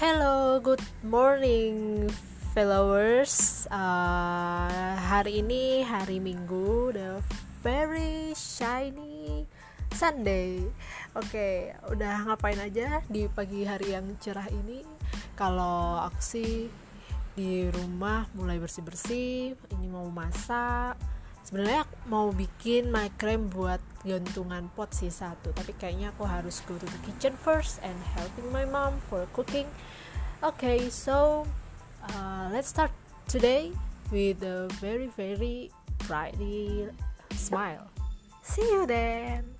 Hello, good morning, followers. Uh, hari ini hari Minggu, the very shiny Sunday. Oke, okay, udah ngapain aja di pagi hari yang cerah ini? Kalau aku sih di rumah mulai bersih-bersih, ini mau masak. Sebenarnya mau bikin my cream buat gantungan pot sih satu, tapi kayaknya aku harus go to the kitchen first and helping my mom for cooking. Okay, so uh, let's start today with a very very brightly smile. See you then.